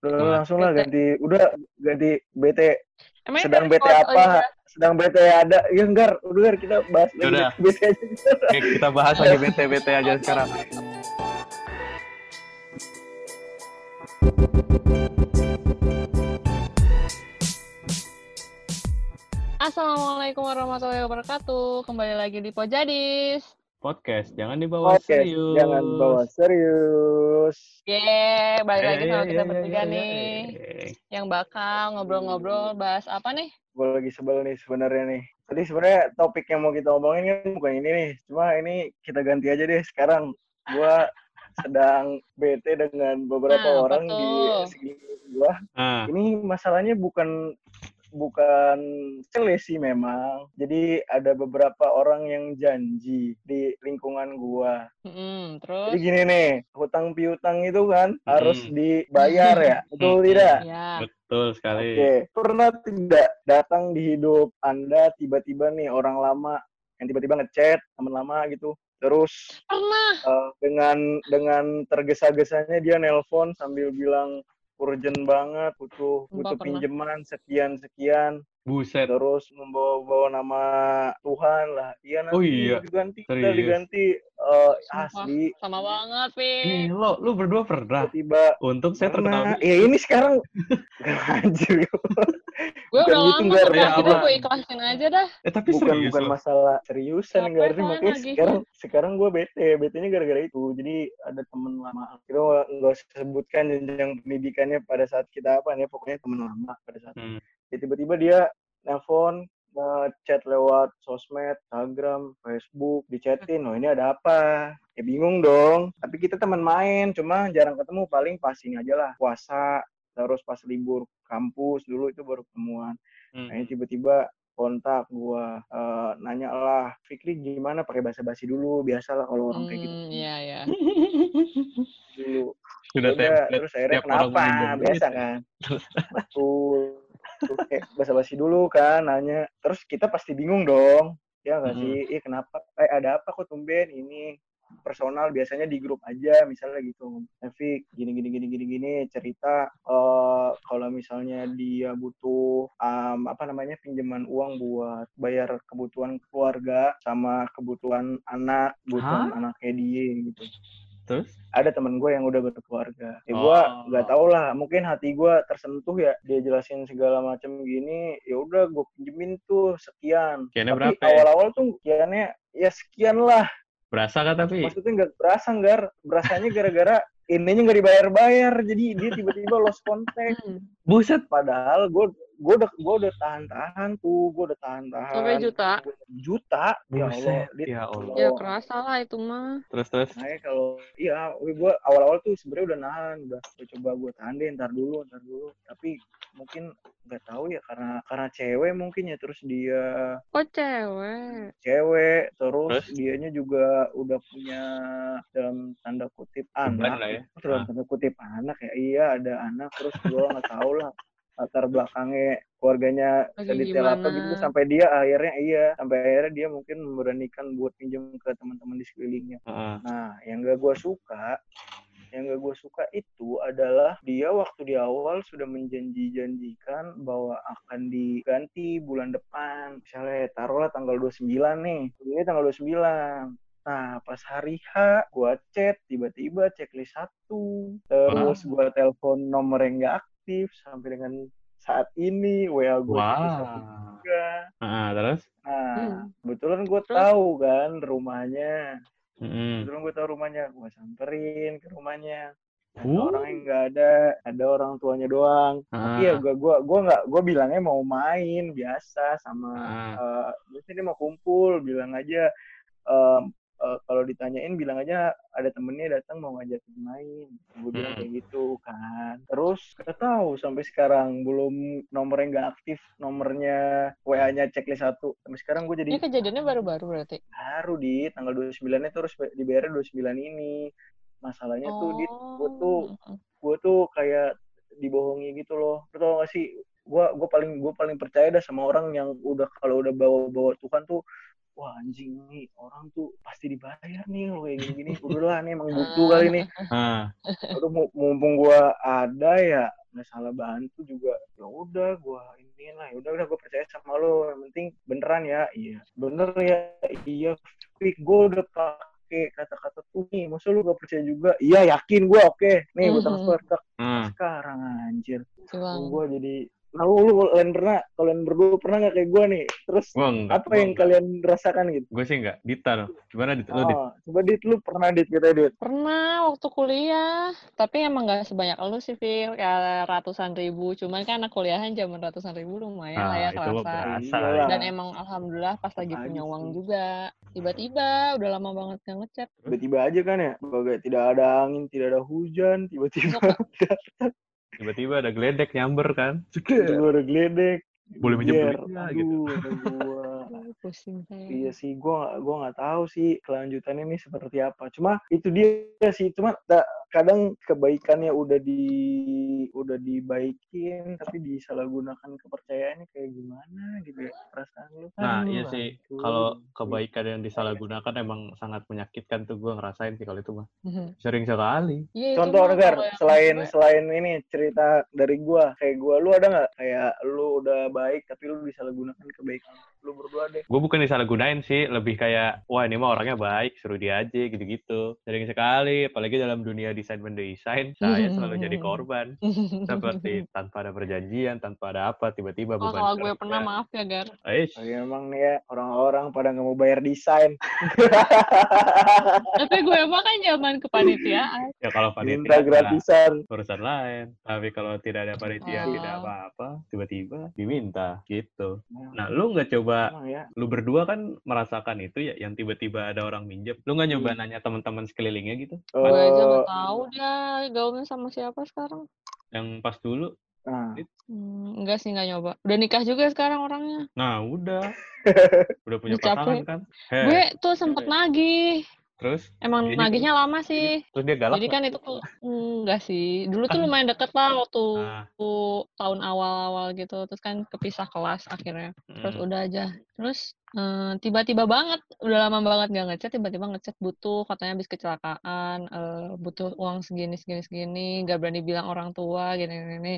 Udah Nah, langsung lah BT. ganti. Udah ganti BT. Emangnya Sedang BT apa? Oliver? Sedang BT ada. Ya enggak, udah Gar, kita bahas lagi Udah. BT aja. Oke, kita bahas lagi BT-BT aja sekarang. Assalamualaikum warahmatullahi wabarakatuh. Kembali lagi di Pojadis. Podcast, jangan dibawa Oke, serius. jangan bawa serius. Yeay, balik lagi Eh, sama eh, kita eh, bertiga nih. Yang bakal ngobrol-ngobrol bahas apa nih? Gue lagi sebel nih sebenarnya nih. Tadi sebenarnya topik yang mau kita omongin kan bukan ini nih. Cuma ini kita ganti aja deh sekarang. Gua sedang bete dengan beberapa Nah, orang di betul. sekitar gua. Ah, Ini masalahnya bukan bukan cele sih memang. Jadi ada beberapa orang yang janji di lingkungan gua. Jadi terus? gini nih, hutang piutang itu kan harus Hmm. dibayar ya. Betul tidak? Ya. betul sekali. Oke, pernah tidak datang di hidup Anda tiba-tiba nih orang lama yang tiba-tiba ngechat teman lama gitu. Terus Pernah. eh, dengan dengan tergesa-gesanya dia nelpon sambil bilang urgent banget, butuh butuh pinjaman sekian sekian, Buset. terus membawa-bawa nama Tuhan lah. Iya nanti Oh iya? diganti, Serius? diganti Sumpah. asli. Sama banget, Pi. Nih, lo, lu berdua pernah. Tiba-tiba Untung saya tertawa. ya ini sekarang anjir Gue udah gitu, lama tuh, Ya, apa? gue ikhlasin aja dah. Eh, tapi bukan serius bukan lo. masalah seriusan Gar kan makanya lagi. sekarang sekarang gue bete betenya gara-gara itu jadi ada temen lama kita nggak usah sebutkan jenjang pendidikannya pada saat kita apa nih pokoknya temen lama pada saat Hmm. ya, tiba-tiba dia nelpon chat lewat sosmed, Instagram, Facebook, dichatin, oh ini ada apa? Ya bingung dong. Tapi kita teman main, cuma jarang ketemu. Paling pas ini aja lah, puasa, terus pas libur kampus dulu itu baru ketemuan. Hmm. Nah, tiba-tiba kontak gua eh, nanya lah Fikri gimana pakai bahasa basi dulu biasalah kalau orang kayak gitu Hmm, iya, iya. dulu Sudah Udah, template. terus akhirnya kenapa duit. biasa kan betul kayak bahasa basi dulu kan nanya. Terus kita pasti bingung dong. Ya nggak sih? Eh kenapa? Eh ada apa kok tumben ini? Personal biasanya di grup aja misalnya gitu. Efik gini gini gini gini gini cerita eh kalau misalnya dia butuh um, apa namanya pinjaman uang buat bayar kebutuhan keluarga sama kebutuhan anak kebutuhan anaknya dia gitu Terus? ada temen gue yang udah berkeluarga. Ya gue Oh. nggak tau lah, mungkin hati gue tersentuh ya dia jelasin segala macam gini. Ya udah gue pinjemin tuh sekian. Sekiannya tapi berapa ya? awal-awal tuh sekiannya ya sekian lah. Berasa kan tapi? Maksudnya nggak berasa nggak, berasanya gara-gara ininya nggak dibayar-bayar. Jadi dia tiba-tiba lost contact. Buset. Padahal gue gue udah gue udah tahan-tahan tuh, gue udah tahan-tahan. Sampai juta. Juta, ya Allah. Ya Allah. Ya Oh. kerasa lah itu mah. Terus, terus. Makanya kalau iya, gue awal-awal tuh sebenarnya udah nahan, udah gue coba gue tahan deh, ntar dulu, ntar dulu. Tapi mungkin nggak tahu ya karena karena cewek mungkin ya terus dia Kok cewek? cewek terus, Terus? dianya juga udah punya dalam tanda kutip anak ya. dalam Ah. tanda kutip anak ya iya ada anak terus gue nggak tahu lah latar belakangnya keluarganya sedetail apa gitu sampai dia akhirnya iya sampai akhirnya dia mungkin memberanikan buat pinjam ke teman-teman di sekelilingnya Heeh. Nah, yang gak gue suka, yang gak gue suka itu adalah dia waktu di awal sudah menjanji-janjikan bahwa akan diganti bulan depan. Misalnya taruhlah tanggal 29 nih. Ini tanggal 29. Nah, pas hari H, gue chat, tiba-tiba checklist satu. Terus gue telepon nomor yang gak aktif sampai dengan saat ini. WA gue Wah. juga. Ah, terus? Nah, Hmm. kebetulan gue Terus? tahu kan rumahnya. Mm-mm. Kebetulan gue tahu rumahnya, gue samperin ke rumahnya. Ada Uh. orang yang nggak ada, ada orang tuanya doang. Ah. Iya, gue gua gua nggak, gue bilangnya mau main biasa sama, Ah. eh biasanya dia mau kumpul, bilang aja em, eh, kalau ditanyain bilang aja ada temennya datang mau ngajakin main. Gue bilang Hmm. kayak gitu kan. Terus gak tahu sampai sekarang belum nomornya nggak aktif, nomornya WA-nya checklist satu. Sampai sekarang gue jadi Ini kejadiannya baru-baru berarti. baru di tanggal 29-nya terus dibayar 29 ini. Masalahnya tuh di gue tuh Oh. gue tuh kayak dibohongi gitu loh. Tau gak sih? Gue gue paling gue paling percaya dah sama orang yang udah kalau udah bawa bawa Tuhan tuh wah anjing nih orang tuh pasti dibayar nih lo kayak gini-gini. Udahlah nih emang butuh kali nih. Ah. Udah mu- mumpung gue ada ya salah bantu juga ya udah gue ini lah ya udah udah gue percaya sama lo yang penting beneran ya iya bener ya iya Fik gue udah pakai kata-kata tuh nih masa lu gak percaya juga iya yakin gue oke nih gue Mhm. transfer Tak, Hmm. sekarang anjir gue jadi Nah, lu, kalian pernah, kalian berdua pernah nggak kayak gue nih? Terus Gua enggak. apa yang kalian rasakan gitu? Gue sih enggak. Dita loh. Gimana Dit? Lu Dit? Oh, coba dit, lu pernah dit kita dit? Pernah waktu kuliah, tapi emang nggak sebanyak lu sih, Phil. Kayak ratusan ribu. Cuman kan anak kuliahan zaman ratusan ribu lumayan lah ya Nah, itu mah kerasa. berasa. Iyalah. Dan emang alhamdulillah pas lagi Aja punya uang juga. Tiba-tiba udah lama banget nggak ngechat. Tiba-tiba aja kan ya, sebagai tidak ada angin, tidak ada hujan, tiba-tiba Tiba-tiba ada geledek nyamber kan. tiba-tiba ada geledek. Boleh minjem aduh, gitu. Aduh, Pusing saya. Iya sih, gua gua nggak tahu sih kelanjutannya ini seperti apa. Cuma itu dia sih, cuma ta- kadang kebaikannya udah di udah dibaikin tapi disalahgunakan kepercayaannya kayak gimana gitu ya perasaan lu. Nah, Aduh, iya sih. Kalau kebaikan yang disalahgunakan emang sangat menyakitkan tuh gue ngerasain sih kalau itu mah. Mhm. Sering sekali. Itu Contoh negar selain gue- selain ini cerita dari gua kayak gua lu ada nggak kayak lu udah baik tapi lu disalahgunakan kebaikan lu berdua deh. Gue bukan disalahgunain sih, lebih kayak, wah ini mah orangnya baik, suruh dia aja gitu-gitu. Sering sekali, apalagi dalam dunia desain mendesain, saya selalu jadi korban. Seperti tanpa ada perjanjian, tanpa ada apa, tiba-tiba Oh, beban kalau gue pernah maaf ya, Gar. Aish, Oh, iya, emang nih ya orang-orang pada nggak mau bayar desain. Tapi gue mah kan zaman kepanitiaan. ya kalau Minta panitia mah gratisan. urusan lain. Tapi kalau tidak ada panitia, Oh. tidak apa-apa, tiba-tiba diminta gitu. Nah, lu nggak coba, Emang ya. lu berdua kan merasakan itu ya, yang tiba-tiba ada orang minjem. Lu nggak nyoba nanya teman-teman sekelilingnya gitu? Gue aja nggak tahu dia gaulnya sama siapa sekarang. Yang pas dulu, nah, Hmm, enggak sih, nggak nyoba. Udah nikah juga sekarang orangnya. nah udah. Udah punya pasangan kan? Heh, Gue tuh sempet nagih. Terus? Emang nagihnya lama sih. Terus dia galak Jadi kan itu enggak sih. Dulu tuh Kan- lumayan deket lah waktu Nah, tahun awal-awal gitu. Terus kan kepisah kelas akhirnya. Terus mm. udah aja. Terus eh, tiba-tiba banget, udah lama banget gak ngechat, tiba-tiba ngechat butuh, katanya habis kecelakaan, eh, butuh uang segini, segini, segini, gak berani bilang orang tua, gini, gini, gini.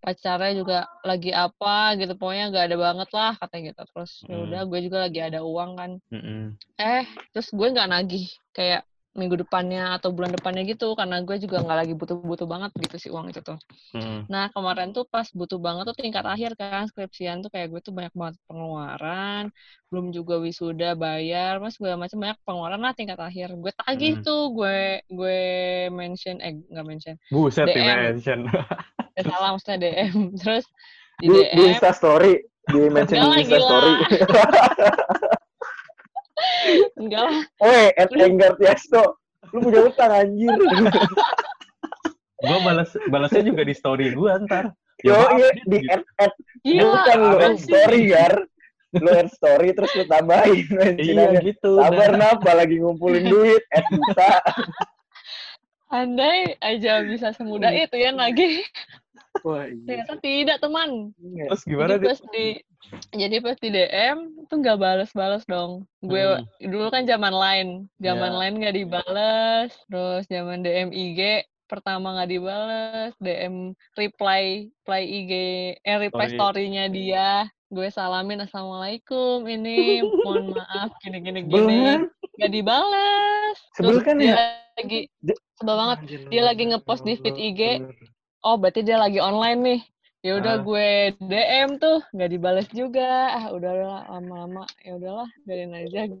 Pacarnya juga lagi apa gitu, pokoknya gak ada banget lah, katanya gitu. Terus ya Hmm. udah, gue juga lagi ada uang kan. Mm-mm. Eh, terus gue nggak nagih kayak minggu depannya atau bulan depannya gitu, karena gue juga nggak lagi butuh-butuh banget gitu sih uang itu tuh. Mm-mm. Nah, kemarin tuh pas butuh banget tuh tingkat akhir kan, skripsian tuh kayak gue tuh banyak banget pengeluaran, belum juga wisuda bayar, mas segala macam banyak pengeluaran lah tingkat akhir. Gue tagih Hmm. tuh, gue gue mention, eh nggak mention, Buset, di DM. mention. eh, salah maksudnya DM. Terus di di, di DM, Insta Story, di mention di Insta. Story. enggak lah, Woi, at Enggar Tiasto, lu punya utang anjir. gue balas balasnya juga di story gue ntar. Yo, maaf, iya, di gitu. at, at gila, bukan lu add sih? story gar. Lu add story terus lu tambahin Iya gitu. Sabar dah. napa lagi ngumpulin duit, at buta. Andai aja bisa semudah Iya. itu ya lagi. Wah, iya. Ternyata tidak, teman. Terus gimana jadi pas di jadi pas di DM tuh nggak bales-bales dong. Gue Hmm. dulu kan zaman lain, zaman Ya. lain nggak dibales. Terus zaman DM IG pertama nggak dibales, DM reply reply IG, eh reply Story. story-nya dia. Gue salamin assalamualaikum ini mohon maaf gini gini gini kan? nggak dibales. Sebel Terus kan dia ya? lagi sebel banget. Dia lagi ngepost di feed IG, oh berarti dia lagi online nih ya udah Ah. gue DM tuh nggak dibales juga ah udahlah lama-lama ya udahlah biarin aja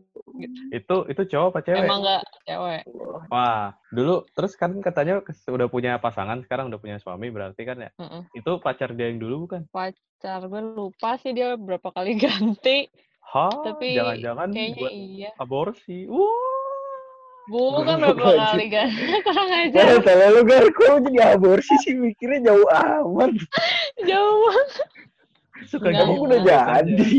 Itu itu cowok apa cewek? emang nggak cewek Wah, dulu terus kan katanya udah punya pasangan, sekarang udah punya suami berarti kan ya? Mm-mm. Itu pacar dia yang dulu bukan? pacar gue lupa sih dia berapa kali ganti Hah, Tapi jangan-jangan kayaknya iya aborsi. Wah. Bukan Berapa kali ganti kurang Ya, aja salah lu gar, kok jadi aborsi sih mikirnya jauh amat. jauh banget. Suka Enggak, Kamu gitu udah jadi.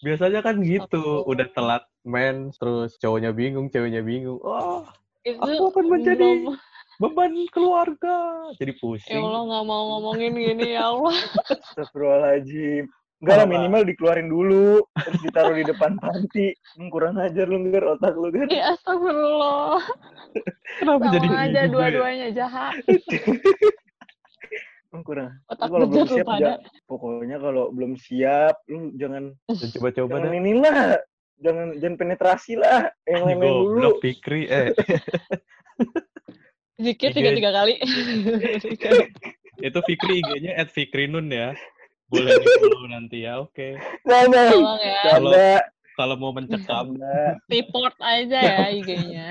Biasanya kan gitu, udah telat mens, terus cowoknya bingung, ceweknya bingung. Wah, itu Aku akan menjadi- belum- beban keluarga. Jadi ya pusing. Allah nggak mau ngomongin gini ya Allah Astagfirullahaladzim. Enggak lah, minimal dikeluarin dulu. Terus ditaruh di depan panti. Hmm, kurang ajar lu, Gar. Otak lu, Gar. ya astagfirullah Kenapa jadi sama aja gitu ya? dua-duanya jahat kurang. Otak Lu kalau belum siap, ja- pokoknya kalau belum siap, lu jangan coba-coba jangan dah. inilah, jangan jangan penetrasi lah, yang lain dulu. Goblok Fikri eh Zikir tiga tiga kali. itu Fikri IG-nya at Fikri Nun ya. Boleh di follow nanti ya. Oke. Jangan, Tolong ya. Kalau- Kalau mau mencekam. Report aja ya IG-nya.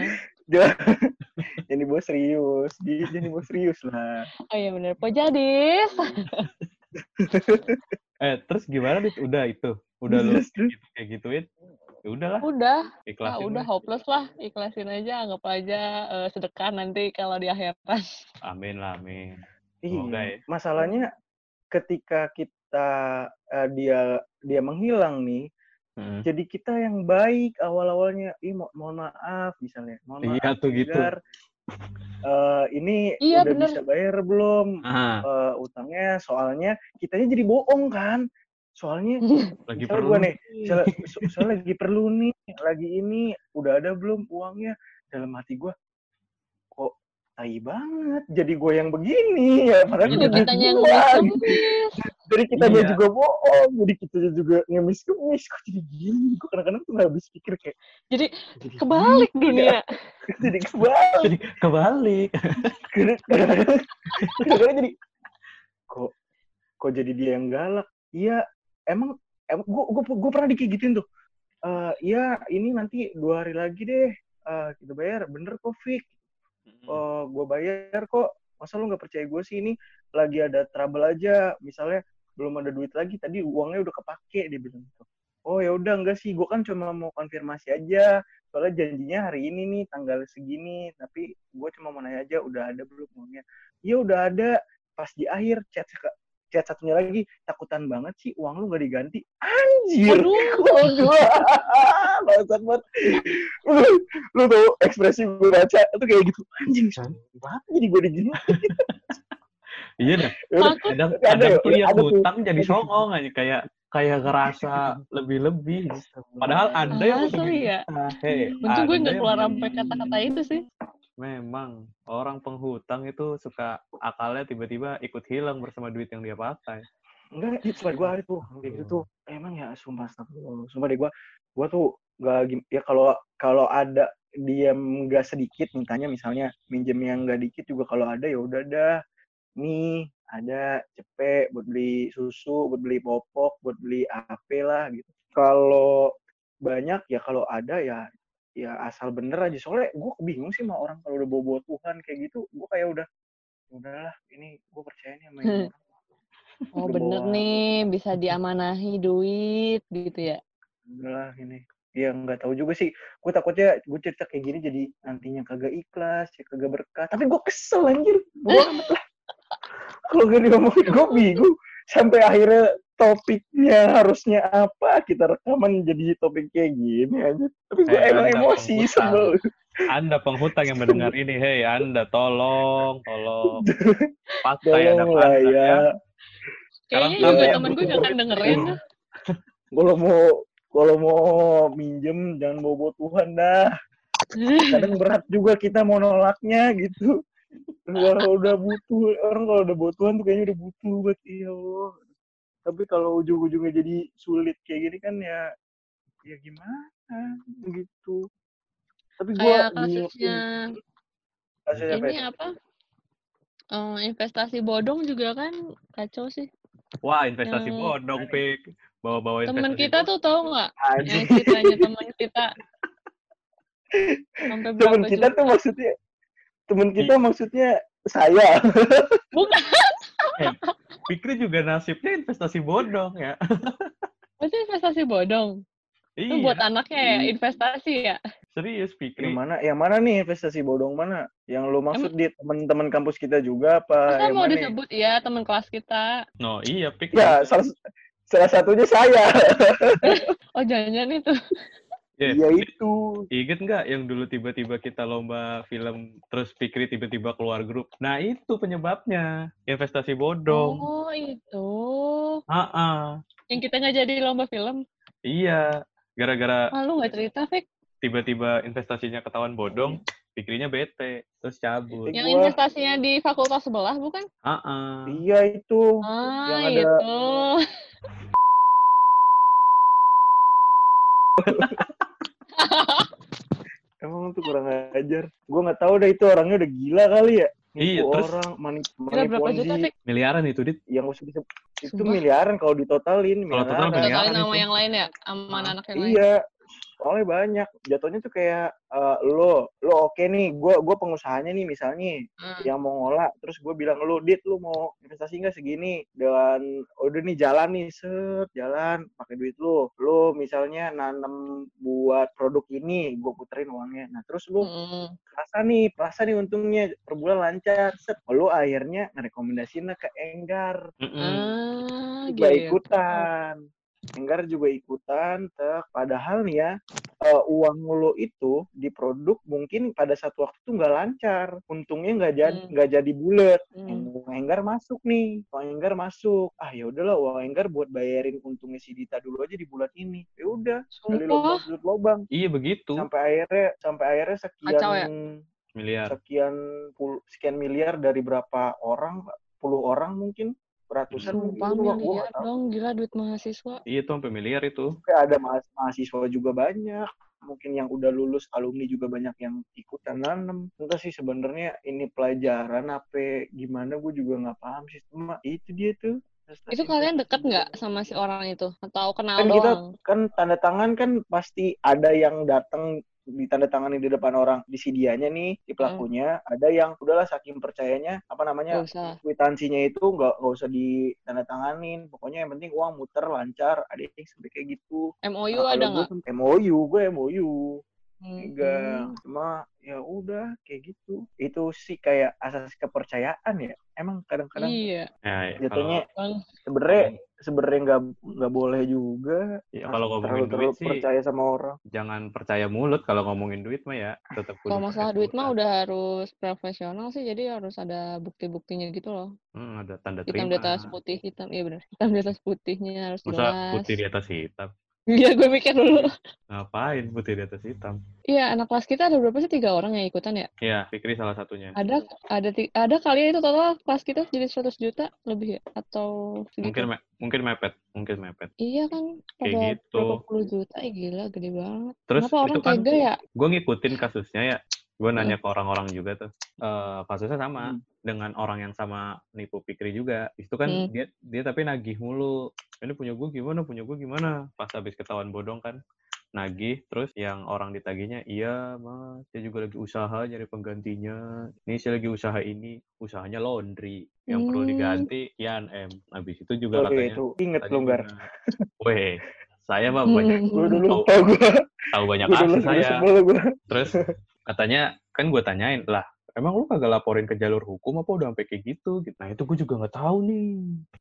Jadi bos serius, di jadi bos serius lah. Oh iya bener. Pojadis. eh terus gimana dit? Udah itu. Udah lu gitu, kayak gituin. Ya udahlah, Udah. Ah, ikhlasin. udah lah. hopeless lah. Ikhlasin aja. Anggap aja eh, sedekah nanti kalau di akhirat. Amin lah, amin. Iya. ya. Masalahnya ketika kita eh, dia dia menghilang nih, Heeh. jadi kita yang baik awal-awalnya, ih mo- mohon maaf misalnya, mohon maaf Iya tuh gitu. Eh, ini Iya, udah bener. bisa bayar belum eh, utangnya? Soalnya kitanya jadi bohong kan? Soalnya lagi misalnya perlu. gue nih, misalnya, so- soalnya lagi perlu nih, lagi ini udah ada belum uangnya? Dalam hati gue, kok tai banget. Jadi gue yang begini ya, padahal Jadi kitanya yang ngemis gitu. ngemis. Jadi kitanya Iya. juga bohong, jadi kitanya juga ngemis-ngemis. Kok jadi gini? Gue kadang-kadang tuh gak habis pikir kayak, Jadi jadi kebalik gini, dunia. jadi kebalik. Jadi kebalik. Kadang-kadang jadi, kok kok jadi dia yang galak? Iya, emang emang gue gue gue pernah dikigituin tuh. Eh iya, ini nanti dua hari lagi deh eh, kita bayar. Bener kok, Fik. Oh, gue bayar kok. Masa lu nggak percaya gue sih ini lagi ada trouble aja. Misalnya belum ada duit lagi. Tadi uangnya udah kepake dia bilang gitu. Oh ya udah enggak sih. Gue kan cuma mau konfirmasi aja. Soalnya janjinya hari ini nih tanggal segini. Tapi gue cuma mau nanya aja udah ada belum uangnya. Iya udah ada. Pas di akhir chat chat satunya lagi takutan banget sih uang lu nggak diganti. Anjir. Aduh. Kalau gua bangsat banget. Lu, lu tau ekspresi gue baca itu kayak gitu. Anjing, banget jadi gue digini. Iya dah. Kadang, Ada kadang tuh yang hutang jadi songong aja kayak kayak ngerasa lebih-lebih. Padahal ada yang Asli hutangin ya. kita. Hei, Untung gue nggak keluar sampai kata-kata itu sih. Memang orang penghutang itu suka akalnya tiba-tiba ikut hilang bersama duit yang dia pakai. Enggak, itu gue ada tuh. Kayak gitu tuh. Emang ya, sumpah, astagfirullah. Sumpah deh gue, gue tuh gak, ya kalau kalau ada dia nggak sedikit mintanya misalnya minjem yang nggak dikit juga kalau ada ya udah dah nih ada cepet buat beli susu buat beli popok buat beli apa lah gitu kalau banyak ya kalau ada ya ya asal bener aja. Soalnya gue bingung sih sama orang kalau udah bawa bawa Tuhan kayak gitu. Gue kayak udah "Ya udahlah ini gue percaya nih sama ini. Orang Oh Udah bener bawa- nih, bisa diamanahi duit gitu ya. udahlah ini. Ya nggak tahu juga sih. Gue takutnya gue cerita kayak gini jadi nantinya kagak ikhlas ya kagak berkah. Tapi gue kesel anjir. Gue amat lah. Kalau gak diomongin gue bingung. Sampai akhirnya topiknya harusnya apa? Kita rekaman jadi topik kayak gini aja. Tapi gue Eh, emang Anda emosi sebel. Anda penghutang yang mendengar ini, hei Anda tolong, tolong. Pakai Anda ya. ya. Kayaknya Sekarang juga temen gue gak akan dengerin. kalau mau kalau mau minjem jangan bawa Tuhan dah. Kadang berat juga kita mau nolaknya gitu. Kalau udah butuh orang kalau udah butuh Tuhan tuh kayaknya udah butuh buat iya Allah tapi kalau ujung-ujungnya jadi sulit kayak gini kan ya ya gimana gitu tapi gua Kayak kasusnya kasusnya apa ini ya? apa? Eh, investasi bodong juga kan kacau sih. Wah, investasi Yang- bodong, Pik. Bawa-bawa Temen kita tuh tahu nggak? Anjing. Yang ceritanya temen kita temen kita juta? tuh maksudnya temen kita maksudnya saya Bukan. Fikri juga nasibnya investasi bodong ya. Maksudnya investasi bodong. Itu iya, buat anaknya ya, investasi ya. serius Fikri. yang mana yang mana nih investasi bodong mana yang lu maksud di teman-teman kampus kita juga apa Masa yang mau mana disebut ya teman kelas kita. No, iya Pik. ya salah, salah satunya saya Oh jangan-jangan itu. Iya. ya itu Ingat nggak yang dulu tiba-tiba kita lomba film terus Fikri tiba-tiba keluar grup? Nah itu penyebabnya investasi bodong. Oh itu. Ah, ah. Yang kita nggak jadi lomba film. iya. Gara-gara Ah lu nggak cerita, Fik? tiba-tiba investasinya ketahuan bodong, Pikirnya bete, terus cabut. Itu Yang Gua- investasinya di fakultas sebelah bukan? Ah, Iya itu. Ah, Yang ada- itu. Emang tuh kurang ajar. Gue nggak tahu deh itu orangnya udah gila kali ya. Iya, terus- orang, mani, Kira berapa juta, Ponzi. Tik? miliaran itu, Dit. Yang usah disebut itu Sumpah. miliaran kalau ditotalin Kalau total miliaran. miliaran. Totalin sama itu. yang lain ya? Sama anak yang lain? Iya, soalnya banyak. Jatuhnya tuh kayak eh, lo, lo oke nih, gue gue pengusahanya nih misalnya Hmm. yang mau ngolah, terus gue bilang lo, dit lo mau investasi nggak segini? Dan udah nih jalan nih, set jalan, pakai duit lo. Lo misalnya nanam buat produk ini, gue puterin uangnya. Nah terus lo Mm-mm. rasa nih, rasa nih untungnya per bulan lancar, set. Lo akhirnya ngerekomendasiin ke Enggar. Ah, juga gitu. ikutan. Enggar juga ikutan, tek. Padahal nih ya, eh, uang lo itu di produk mungkin pada satu waktu tuh nggak lancar, untungnya nggak jadi Hmm. nggak jadi bulat. Hmm. Uang Enggar masuk nih, uang Enggar masuk. Ah ya udahlah, uang Enggar buat bayarin untungnya si Dita dulu aja di bulan ini. Ya udah, kali lubang sudut lubang. Iya begitu, Sampai akhirnya sampai akhirnya sekian ya? miliar. sekian pul, sekian miliar dari berapa orang? Puluh orang mungkin, ratusan. Sumpah Gua- gua miliar tahu. dong, gila duit mahasiswa. Iya tuh sampai miliar itu. kayak ada mahas- mahasiswa juga banyak mungkin yang udah lulus alumni juga banyak yang ikutan nanam entah sih sebenarnya ini pelajaran apa gimana gue juga nggak paham sih cuma itu dia tuh Itu kalian deket nggak sama si orang itu? Atau kenal kan kita doang? kan tanda tangan kan pasti ada yang datang ditandatangani di depan orang di si dianya nih Hmm. si pelakunya ada yang udahlah saking percayanya apa namanya kwitansinya itu nggak nggak usah ditandatanganin pokoknya yang penting uang muter lancar ada yang sampai kayak gitu MOU Nah, ada nggak? MOU, gue MOU. Hmm. Enggak, cuma ya udah kayak gitu. Itu sih kayak asas kepercayaan ya. Emang kadang-kadang Iya. Ya, jatuhnya Bang. sebenarnya sebenarnya nggak nggak boleh juga. Ya, kalau ngomongin terlalu, duit terlalu sih, percaya sama orang. jangan percaya mulut kalau ngomongin duit mah ya. Tetap Kalau masalah duit mah udah harus profesional sih, jadi harus ada bukti-buktinya gitu loh. Hmm, ada tanda Hitam terima. di atas putih, hitam, iya benar. Hitam di atas putihnya harus Masa jelas. putih di atas hitam? Iya, gue mikir dulu. Ngapain putih di atas hitam? Iya, anak kelas kita ada berapa sih? Tiga orang yang ikutan ya? Ya, Fikri salah satunya. Ada ada ada kali ya itu total kelas kita jadi 100 juta lebih ya? Atau segitu? Mungkin me- mungkin mepet, mungkin mepet. Iya kan, Kayak gitu. berapa puluh juta, eh gila gede banget. Terus Kenapa orang kan tega ya? gue ngikutin kasusnya ya. Gue nanya ke orang-orang juga tuh. Eh, kasusnya sama Hmm. dengan orang yang sama nipu Fikri juga. Itu kan Hmm. dia dia tapi nagih mulu. Ini punya gue gimana? Punya gue gimana? Pas habis ketahuan bodong kan nagih terus yang orang ditagihnya iya mas saya juga lagi usaha nyari penggantinya ini saya lagi usaha ini usahanya laundry yang perlu Hmm. diganti kian m habis itu juga Oke, katanya itu inget tadi lo Gar. gimana? weh saya mah banyak Gue dulu Tahu- tahu banyak kasus saya. Terus katanya kan gue tanyain lah, emang lu kagak laporin ke jalur hukum apa udah sampai kayak gitu? gitu. Nah itu gue juga nggak tahu nih.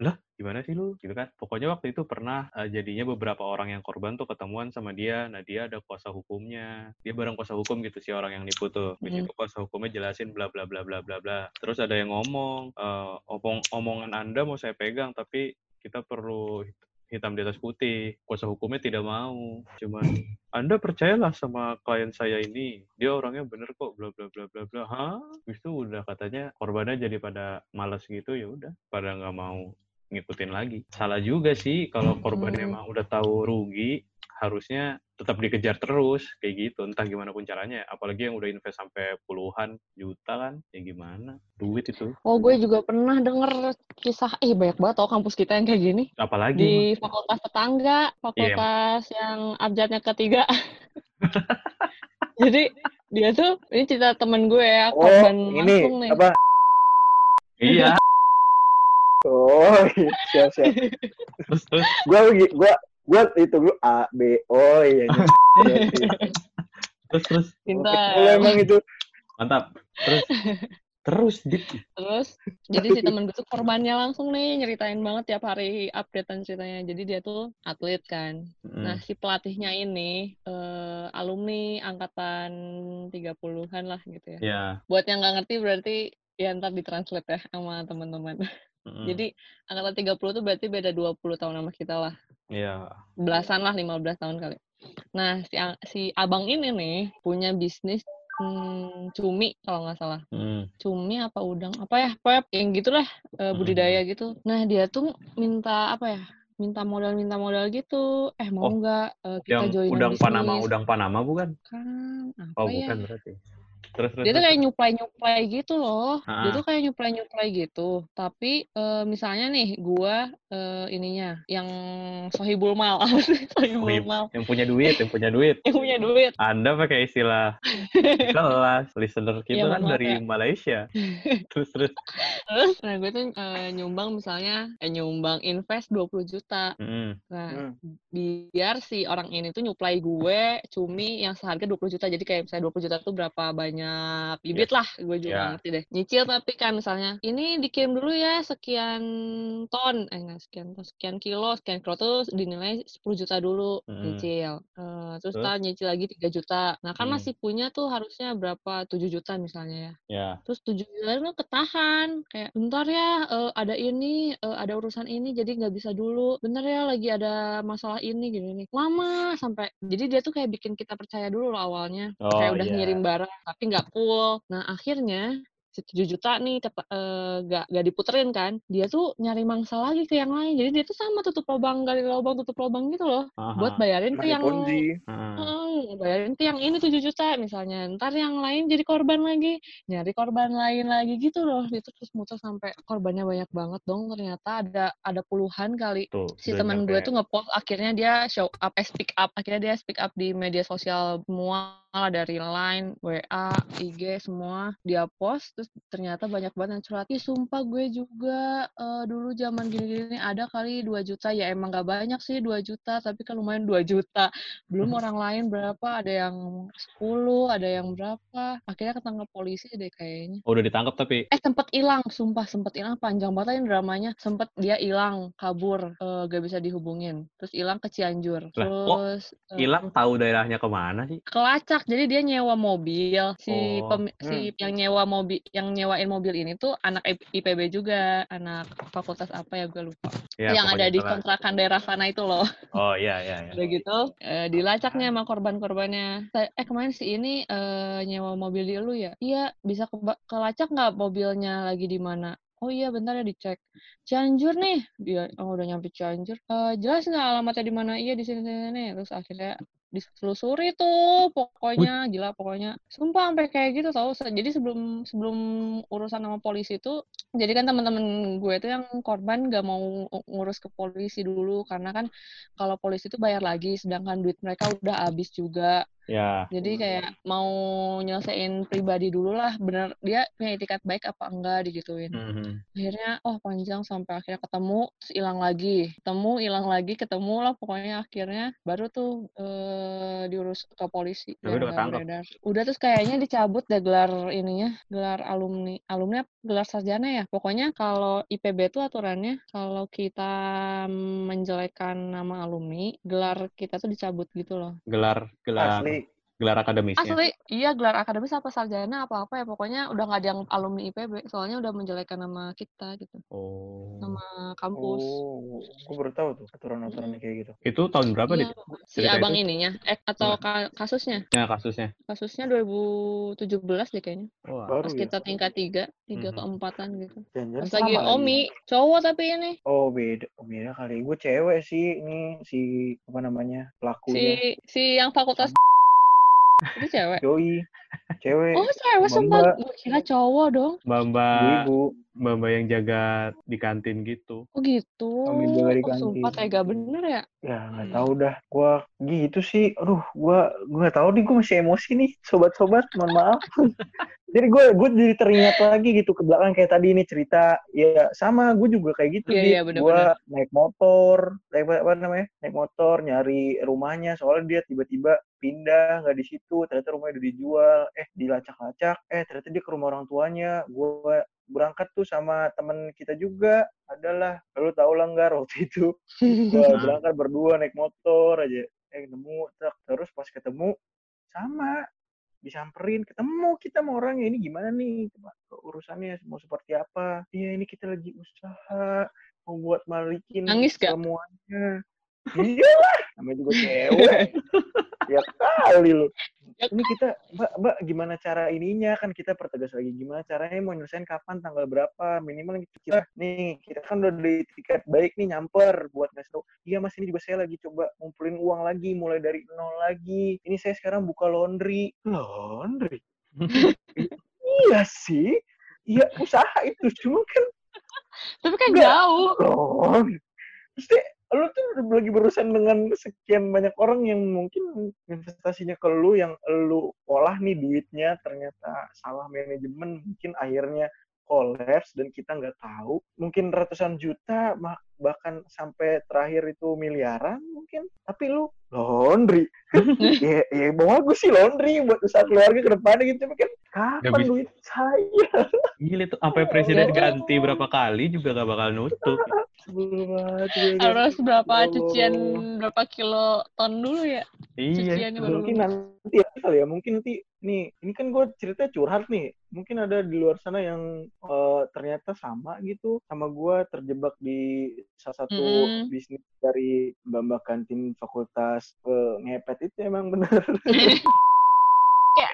Lah gimana sih lu? Gitu kan. Pokoknya waktu itu pernah eh, jadinya beberapa orang yang korban tuh ketemuan sama dia. Nah dia ada kuasa hukumnya. Dia bareng kuasa hukum gitu si orang yang nipu tuh. Di Hmm. situ kuasa hukumnya jelasin bla bla bla bla bla bla. Terus ada yang ngomong, eh, omong omongan anda mau saya pegang tapi kita perlu hitam di atas putih. Kuasa hukumnya tidak mau. Cuman anda percayalah sama klien saya ini, dia orangnya bener kok, bla bla bla bla bla. Hah? Habis itu udah katanya korbannya jadi pada malas gitu ya udah, pada nggak mau ngikutin lagi. Salah juga sih kalau korbannya Hmm. emang udah tahu rugi, harusnya tetap dikejar terus kayak gitu. Entah gimana pun caranya. Apalagi yang udah invest sampai puluhan juta kan, ya gimana? Duit itu. Oh, gue juga pernah denger kisah, eh banyak banget tau kampus kita yang kayak gini. Apalagi Di fakultas tetangga, fakultas yang abjadnya ketiga. Jadi dia tuh, ini cerita temen gue ya, Oh, korban ini langsung nih. apa? iya. Oh, iya, siap siap. Gue gue gue itu dulu A B O iya. terus terus. Lu emang itu mantap. Terus terus Dit. Terus, jadi si temen gue tuh korbannya langsung nih, nyeritain banget tiap hari updatean ceritanya. Jadi dia tuh atlet kan. Hmm. Nah, si pelatihnya ini eh, alumni angkatan 30-an lah gitu ya. Ya. Buat yang nggak ngerti berarti ya ntar ditranslate ya sama teman-teman. Mm, Jadi angkatan 30 tuh berarti beda 20 tahun sama kita lah. ya. Belasan lah, 15 tahun kali. Nah, si, si abang ini nih punya bisnis hmm, cumi kalau nggak salah. Hmm. Cumi apa udang? Apa ya? Pokoknya yang gitulah Hmm. budidaya gitu. Nah, dia tuh minta apa ya? Minta modal minta modal gitu. Eh, mau Oh, nggak eh, kita Yang joinan udang Panama, bisnis? udang Panama bukan? Kan apa Oh, ya? bukan berarti. Terus terus. Dia tuh kayak nyuplai-nyuplai gitu loh. Dia Ah. tuh kayak nyuplai-nyuplai gitu. Tapi eh, misalnya nih gua eh, ininya yang sohibul mal. Sohibul Sohib. mal? Yang punya duit, yang punya duit. Yang punya duit. Anda pakai istilah kelas, listener kita Iya, kan dari ya. Malaysia. Terus terus. Terus nah gue tuh eh, nyumbang misalnya eh, nyumbang invest 20 juta. Hmm. Nah, Hmm. biar si orang ini tuh nyuplai gue cumi yang seharga 20 juta. Jadi kayak misalnya 20 juta tuh berapa banyak bibit lah. Gue juga nggak ngerti deh. Nyicil tapi kan misalnya, ini dikirim dulu ya sekian ton. Eh enggak sekian ton, sekian kilo, sekian kilo tuh dinilai 10 juta dulu Mm-mm. nyicil. Eh, terus Terus? ntar nyicil lagi 3 juta. Nah kan Hmm. masih punya tuh harusnya berapa? 7 juta misalnya ya. Ya. Terus tujuh bulan lu ketahan kayak bentar ya eh, ada ini eh, ada urusan ini jadi nggak bisa dulu bentar ya lagi ada masalah ini gini nih lama sampai jadi dia tuh kayak bikin kita percaya dulu loh awalnya Oh, kayak udah iya. ngirim barang tapi nggak full nah akhirnya si 7 juta nih tetap eh, gak, gak diputerin kan dia tuh nyari mangsa lagi ke yang lain jadi dia tuh sama tutup lubang gali lubang tutup lubang gitu loh buat Aha. bayarin ke Masih yang. Heeh, bayarin tuh yang ini 7 juta misalnya. Ntar yang lain jadi korban lagi. Nyari korban lain lagi gitu loh. Itu terus muter sampai korbannya banyak banget dong. Ternyata ada ada puluhan kali. Tuh. Si teman gue tuh ngepost akhirnya dia show up, eh speak up. Akhirnya dia speak up di media sosial semua lah dari Line, WA, IG semua dia post terus ternyata banyak banget yang curhat. Ih sumpah gue juga eh, dulu zaman gini-gini ada kali 2 juta. Ya emang gak banyak sih 2 juta tapi kan lumayan 2 juta. Belum orang lain berapa ada yang 10 ada yang berapa. Akhirnya ketangkap polisi deh kayaknya. Oh, udah ditangkap tapi. eh sempet hilang sumpah sempet hilang. Panjang banget ini dramanya. Sempet dia hilang kabur eh, gak bisa dihubungin. Terus hilang ke Cianjur. Terus eh, Hilang tahu daerahnya ke mana sih? kelacak jadi dia nyewa mobil si Oh. pemi- si yang nyewa mobil yang nyewain mobil ini tuh anak IPB juga anak fakultas apa ya gue lupa Ya, yang ada di kontrakan daerah sana itu loh Oh, iya iya iya. udah gitu eh, dilacaknya sama korban-korbannya eh kemarin si ini eh, nyewa mobil di lu ya iya bisa keba- kelacak nggak mobilnya lagi di mana Oh iya, bentar ya dicek. Cianjur nih, dia oh, udah nyampe Cianjur. Eh, jelas nggak alamatnya di mana? Iya di sini sini. sini. Terus akhirnya ditelusuri tuh, pokoknya gila pokoknya. Sumpah sampai kayak gitu tau. Jadi sebelum sebelum urusan sama polisi itu, jadi kan teman-teman gue itu yang korban gak mau ngurus ke polisi dulu karena kan kalau polisi itu bayar lagi, sedangkan duit mereka udah habis juga. Ya. Jadi kayak mau nyelesain pribadi dulu lah, bener dia punya itikat baik apa enggak digituin. Mhm. Akhirnya oh panjang sampai akhirnya ketemu, terus hilang lagi, ketemu, hilang lagi, ketemu lah pokoknya akhirnya baru tuh eh, diurus ke polisi. Tapi udah ketangkep? Udah terus kayaknya dicabut deh gelar ininya, gelar alumni, alumni gelar sarjana ya. Pokoknya kalau IPB tuh aturannya kalau kita menjelekkan nama alumni, gelar kita tuh dicabut gitu loh. Gelar gelar Asli. Gelar akademisnya. Asli, iya gelar akademis apa sarjana apa apa ya pokoknya udah nggak ada yang alumni IPB soalnya udah menjelekkan nama kita gitu Oh. nama kampus Oh, gue baru tahu tuh aturan-aturannya kayak gitu. Itu tahun berapa, Iya, Dit? si abang itu? ininya eh atau ka- kasusnya Ya, kasusnya. kasusnya 2017 deh kayaknya Wah. Baru pas ya. kita tingkat tiga tiga Mhm. keempatan gitu pas lagi sama lagi. Omi cowok tapi ini Oh beda, oh, beda kali. Gue cewek sih, ini si apa namanya pelakunya. si si yang fakultas itu cewek Yoi, cewek. oh cewek Mbak. sumpah gue kira cowok dong Mbak-mbak Ibu-ibu. mbak-mbak yang jaga di kantin gitu. oh gitu jaga di oh sumpah kantin. tega bener ya Ya nggak Hmm. tahu dah. Gua gitu sih. Aduh, gua gua nggak tahu nih. Gue masih emosi nih, sobat-sobat. Mohon maaf. jadi gue gue jadi teringat lagi gitu ke belakang kayak tadi ini cerita. Ya sama, gue juga kayak gitu. Iya, iya, bener-bener. Gua naik motor, naik apa, apa namanya? Naik motor nyari rumahnya. Soalnya dia tiba-tiba pindah nggak di situ. Ternyata rumahnya udah dijual. Eh dilacak-lacak. Eh ternyata dia ke rumah orang tuanya. Gue berangkat tuh sama temen kita juga. Adalah lalu tau lah nggak waktu itu. Wah, berangkat berdua naik motor aja. Eh nemu terus pas ketemu sama. Disamperin ketemu kita sama orangnya. Ini gimana nih? Urusannya mau seperti apa? Iya ini kita lagi usaha mau buat balikin Nangis gak? semuanya. Iya lah namanya juga cewek ya kali lu. Ini kita mbak mbak gimana cara ininya? Kan kita pertegas lagi. Gimana caranya mau nyelesain kapan tanggal berapa? Minimal kita nih kita kan udah di tiket baik nih nyamper buat ngasih tau iya mas ini juga saya lagi coba ngumpulin uang lagi mulai dari nol lagi. Ini saya sekarang buka laundry. Laundry? Iya sih. Iya usaha itu cuma kan Tapi kan Nggak. jauh. loh lu tuh lagi berurusan dengan sekian banyak orang yang mungkin investasinya ke lu yang lu olah nih duitnya ternyata salah manajemen mungkin akhirnya kolaps dan kita nggak tahu. Mungkin ratusan juta bahkan sampai terakhir itu miliaran mungkin tapi lu laundry ya, ya bagus sih laundry buat usaha keluarga ke depannya gitu tapi kan kapan duit saya Gila tuh sampai presiden ganti berapa kali juga gak bakal nutup. Guys. Harus berapa Ya cucian berapa kilo ton dulu ya? Iya. Mungkin nanti ya kali ya mungkin nanti nih ini kan gue ceritanya curhat nih mungkin ada di luar sana yang eh, ternyata sama gitu sama gue terjebak di salah satu Mm-mm. bisnis dari mbak mbak kantin fakultas eh, ngepet itu emang bener Ya.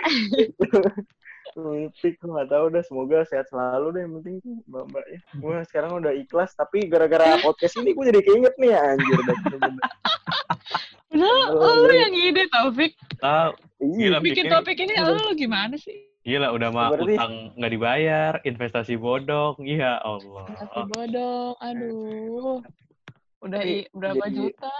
Mimpi gue gak tau dah semoga sehat selalu deh yang penting tuh mbak mbak ya gue sekarang udah ikhlas tapi gara-gara podcast ini gue jadi keinget nih anjir bener-bener. Padahal Oh, lu yang ide Taufik. Tahu. Iya, bikin- topik ini lu gimana sih? Gila udah mah Berarti- utang nggak dibayar, investasi bodong. Iya Allah. Tapi bodong, aduh. Udah Tapi berapa jadi- juta?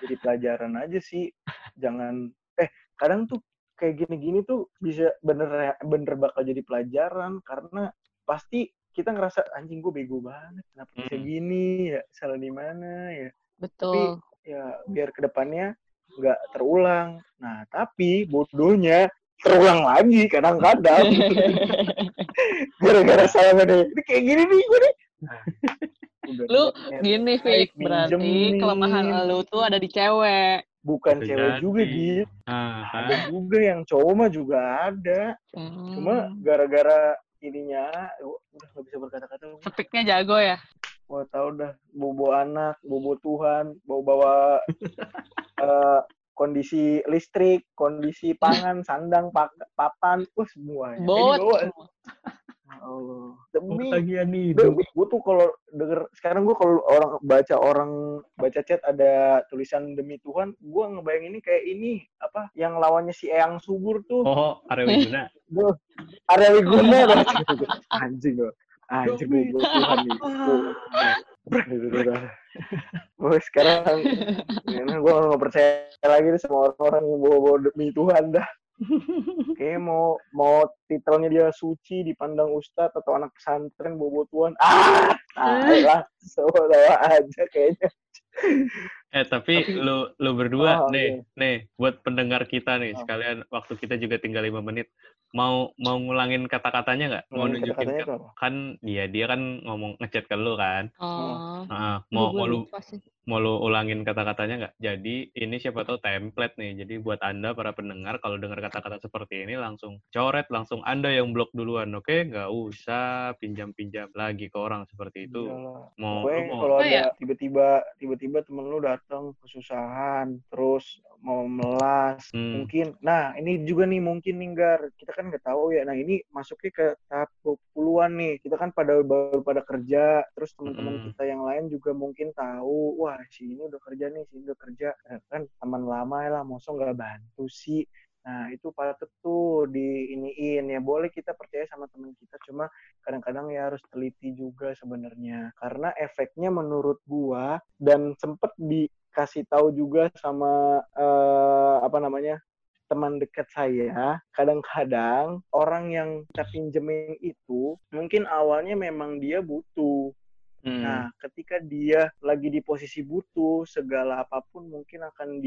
jadi pelajaran aja sih jangan eh kadang tuh kayak gini-gini tuh bisa bener bener bakal jadi pelajaran karena pasti kita ngerasa anjing gue bego banget kenapa bisa Mm. gini ya salah di mana ya Betul. ya biar ke depannya nggak terulang nah tapi bodohnya terulang lagi kadang-kadang gara-gara salah mana ini kayak gini nih gue nih Lu Gini, Fik. Berarti nih. kelemahan lu tuh ada di cewek. bukan Bisa cewek juga gitu Ah, ada juga yang cowok mah juga ada cuma Hmm. gara-gara ininya udah nggak bisa berkata-kata. Speaknya jago ya? Wah tau dah bobo anak bobo Tuhan bawa bawa eh, kondisi listrik kondisi pangan sandang pak, papan wah semua ya. Bot. Ya Allah demi Tagihan nih. gue tuh kalau denger sekarang gue kalau orang baca orang baca chat ada tulisan demi Tuhan gue ngebayang ini kayak ini apa yang lawannya si Eyang Subur tuh Oh, Arya Wiguna. Duh, Arya Wiguna anjing loh. Anjing gue Tuhan nih. Gue sekarang gue gak percaya lagi nih sama orang-orang yang bawa-bawa demi Tuhan dah. Kayaknya mau mau titelnya dia suci dipandang ustadz atau anak pesantren bawa Tuhan. Ah, lah. Semua aja kayaknya. Eh tapi lu lu berdua Oh, nih oke. nih buat pendengar kita nih Oh. sekalian waktu kita juga tinggal lima menit mau mau ngulangin kata-katanya nggak mau nunjukin tuh apa? kan dia dia kan ngomong ngechat ke lu kan Oh. Ah, mau mau lu mau lu ulangin kata-katanya nggak jadi ini siapa tahu template nih jadi buat anda para pendengar kalau dengar kata-kata seperti ini langsung coret langsung anda yang blok duluan oke nggak usah pinjam-pinjam lagi ke orang seperti itu Iyalah. mau mau kalau Oh, ada iya. tiba-tiba tiba-tiba temen lu datang kesusahan terus mau melas Hmm. mungkin nah ini juga nih mungkin nih Gar kita kan nggak tahu ya nah ini masuknya ke tahap puluhan nih kita kan pada baru pada kerja terus teman-teman Mm-mm. kita yang lain juga mungkin tahu wah si ini udah kerja nih si ini udah kerja Eh, kan teman lama ya lah mosong nggak bantu sih Nah, itu patut tuh di iniin ya. Boleh kita percaya sama teman kita, cuma kadang-kadang ya harus teliti juga sebenarnya. Karena efeknya menurut gua dan sempet dikasih tahu juga sama eh, apa namanya? teman dekat saya, kadang-kadang orang yang kita pinjemin itu mungkin awalnya memang dia butuh. Hmm. Nah, ketika dia lagi di posisi butuh, segala apa pun mungkin akan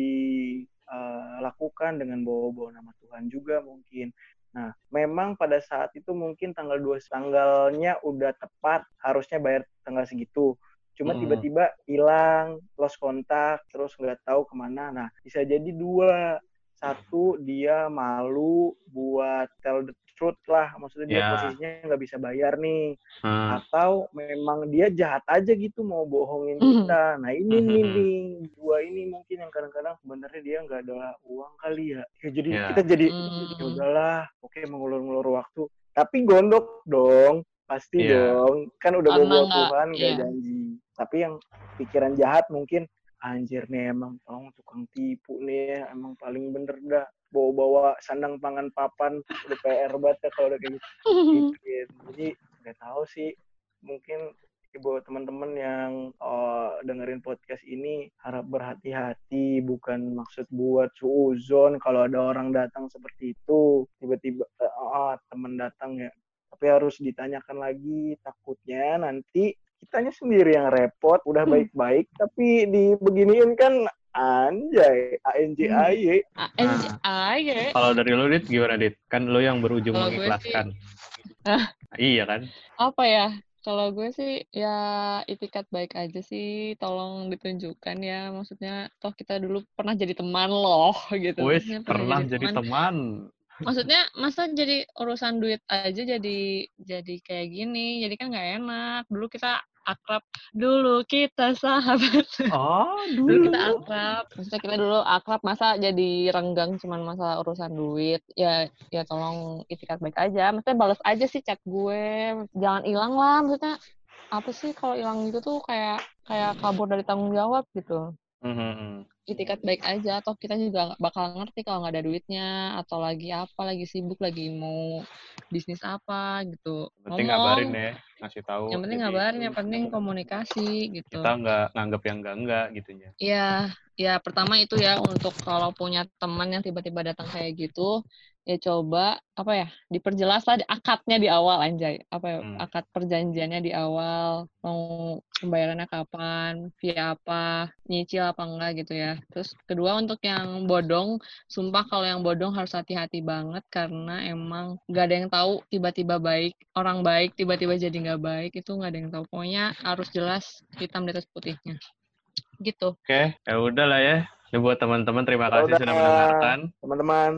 dilakukan dengan bawa-bawa nama Tuhan juga mungkin. Nah, memang pada saat itu mungkin tanggal 2 tanggalnya udah tepat, harusnya bayar tanggal segitu. Cuma Hmm. tiba-tiba hilang, lost kontak, terus nggak tahu ke mana. Nah, bisa jadi dua. satu dia malu buat tell the truth lah maksudnya dia Ya. posisinya nggak bisa bayar nih Hmm. atau memang dia jahat aja gitu mau bohongin Mhm. kita nah ini Mhm. nih nih dua ini mungkin yang kadang-kadang sebenarnya dia nggak ada uang kali ya, Ya, jadi Ya. kita jadi Hmm. ya udahlah oke mengulur-ngulur waktu tapi gondok dong pasti Iya. dong kan udah Karena bawa nggak- Tuhan gak janji tapi yang pikiran jahat mungkin anjir nih emang tolong tukang tipu nih ya emang paling bener dah bawa-bawa sandang pangan papan udah PR banget ya kalau udah kayak gitu gitu. Jadi nggak tahu sih mungkin buat teman-teman yang eh, dengerin podcast ini harap berhati-hati bukan maksud buat suuzon kalau ada orang datang seperti itu tiba-tiba eh, ah, teman datang ya tapi harus ditanyakan lagi takutnya nanti kitanya sendiri yang repot udah Hmm. baik-baik tapi dibeginiin kan anjay ANJAY aja Kalau dari lu, Dit, gimana, Dit? Kan lu yang berujung gue mengikhlaskan. Ah. Iya kan? apa ya kalau gue sih ya itikat baik aja sih tolong ditunjukkan ya maksudnya toh kita dulu pernah jadi teman loh gitu Wes Maksudnya pernah jadi teman. Maksudnya masa jadi urusan duit aja jadi jadi kayak gini? Jadi kan nggak enak. Dulu kita akrab. Dulu kita sahabat. Oh, dulu kita akrab. Maksudnya kita dulu akrab masa jadi renggang cuman masalah urusan duit? Ya ya tolong itikat baik aja. Maksudnya balas aja sih chat gue. Jangan hilang lah maksudnya. Apa sih kalau hilang gitu tuh kayak kayak kabur dari tanggung jawab gitu. Mhm. Itikat baik aja atau kita juga bakal ngerti kalau nggak ada duitnya atau lagi apa lagi sibuk lagi mau bisnis apa gitu Penting ngomong ngabarin ya, ngasih tahu. yang penting ngabarin yang penting komunikasi gitu Kita nggak nganggap yang enggak-enggak gitunya. ya ya pertama itu ya untuk kalau punya teman yang tiba-tiba datang kayak gitu ya coba apa ya diperjelas lah akadnya di awal anjay apa ya Hmm. akad perjanjiannya di awal mau pembayarannya kapan via apa nyicil apa enggak gitu ya terus kedua untuk yang bodong sumpah kalau yang bodong harus hati-hati banget karena emang nggak ada yang tahu tiba-tiba baik orang baik tiba-tiba jadi nggak baik itu nggak ada yang tahu pokoknya harus jelas hitam di atas putihnya gitu Oke, ya udah lah ya. Ini buat teman-teman terima Ya kasih udah. sudah mendengarkan. teman-teman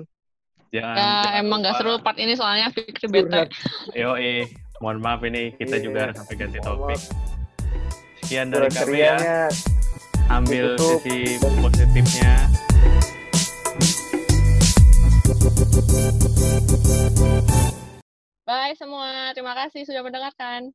Jangan, ya jangan emang nggak seru part ini soalnya Fikri bete curhat Yoi, mohon maaf ini kita Iya. juga harus sampai ganti topik. Sekian dari curhat kami ya. Ambil ditutup. sisi positifnya. bye semua terima kasih sudah mendengarkan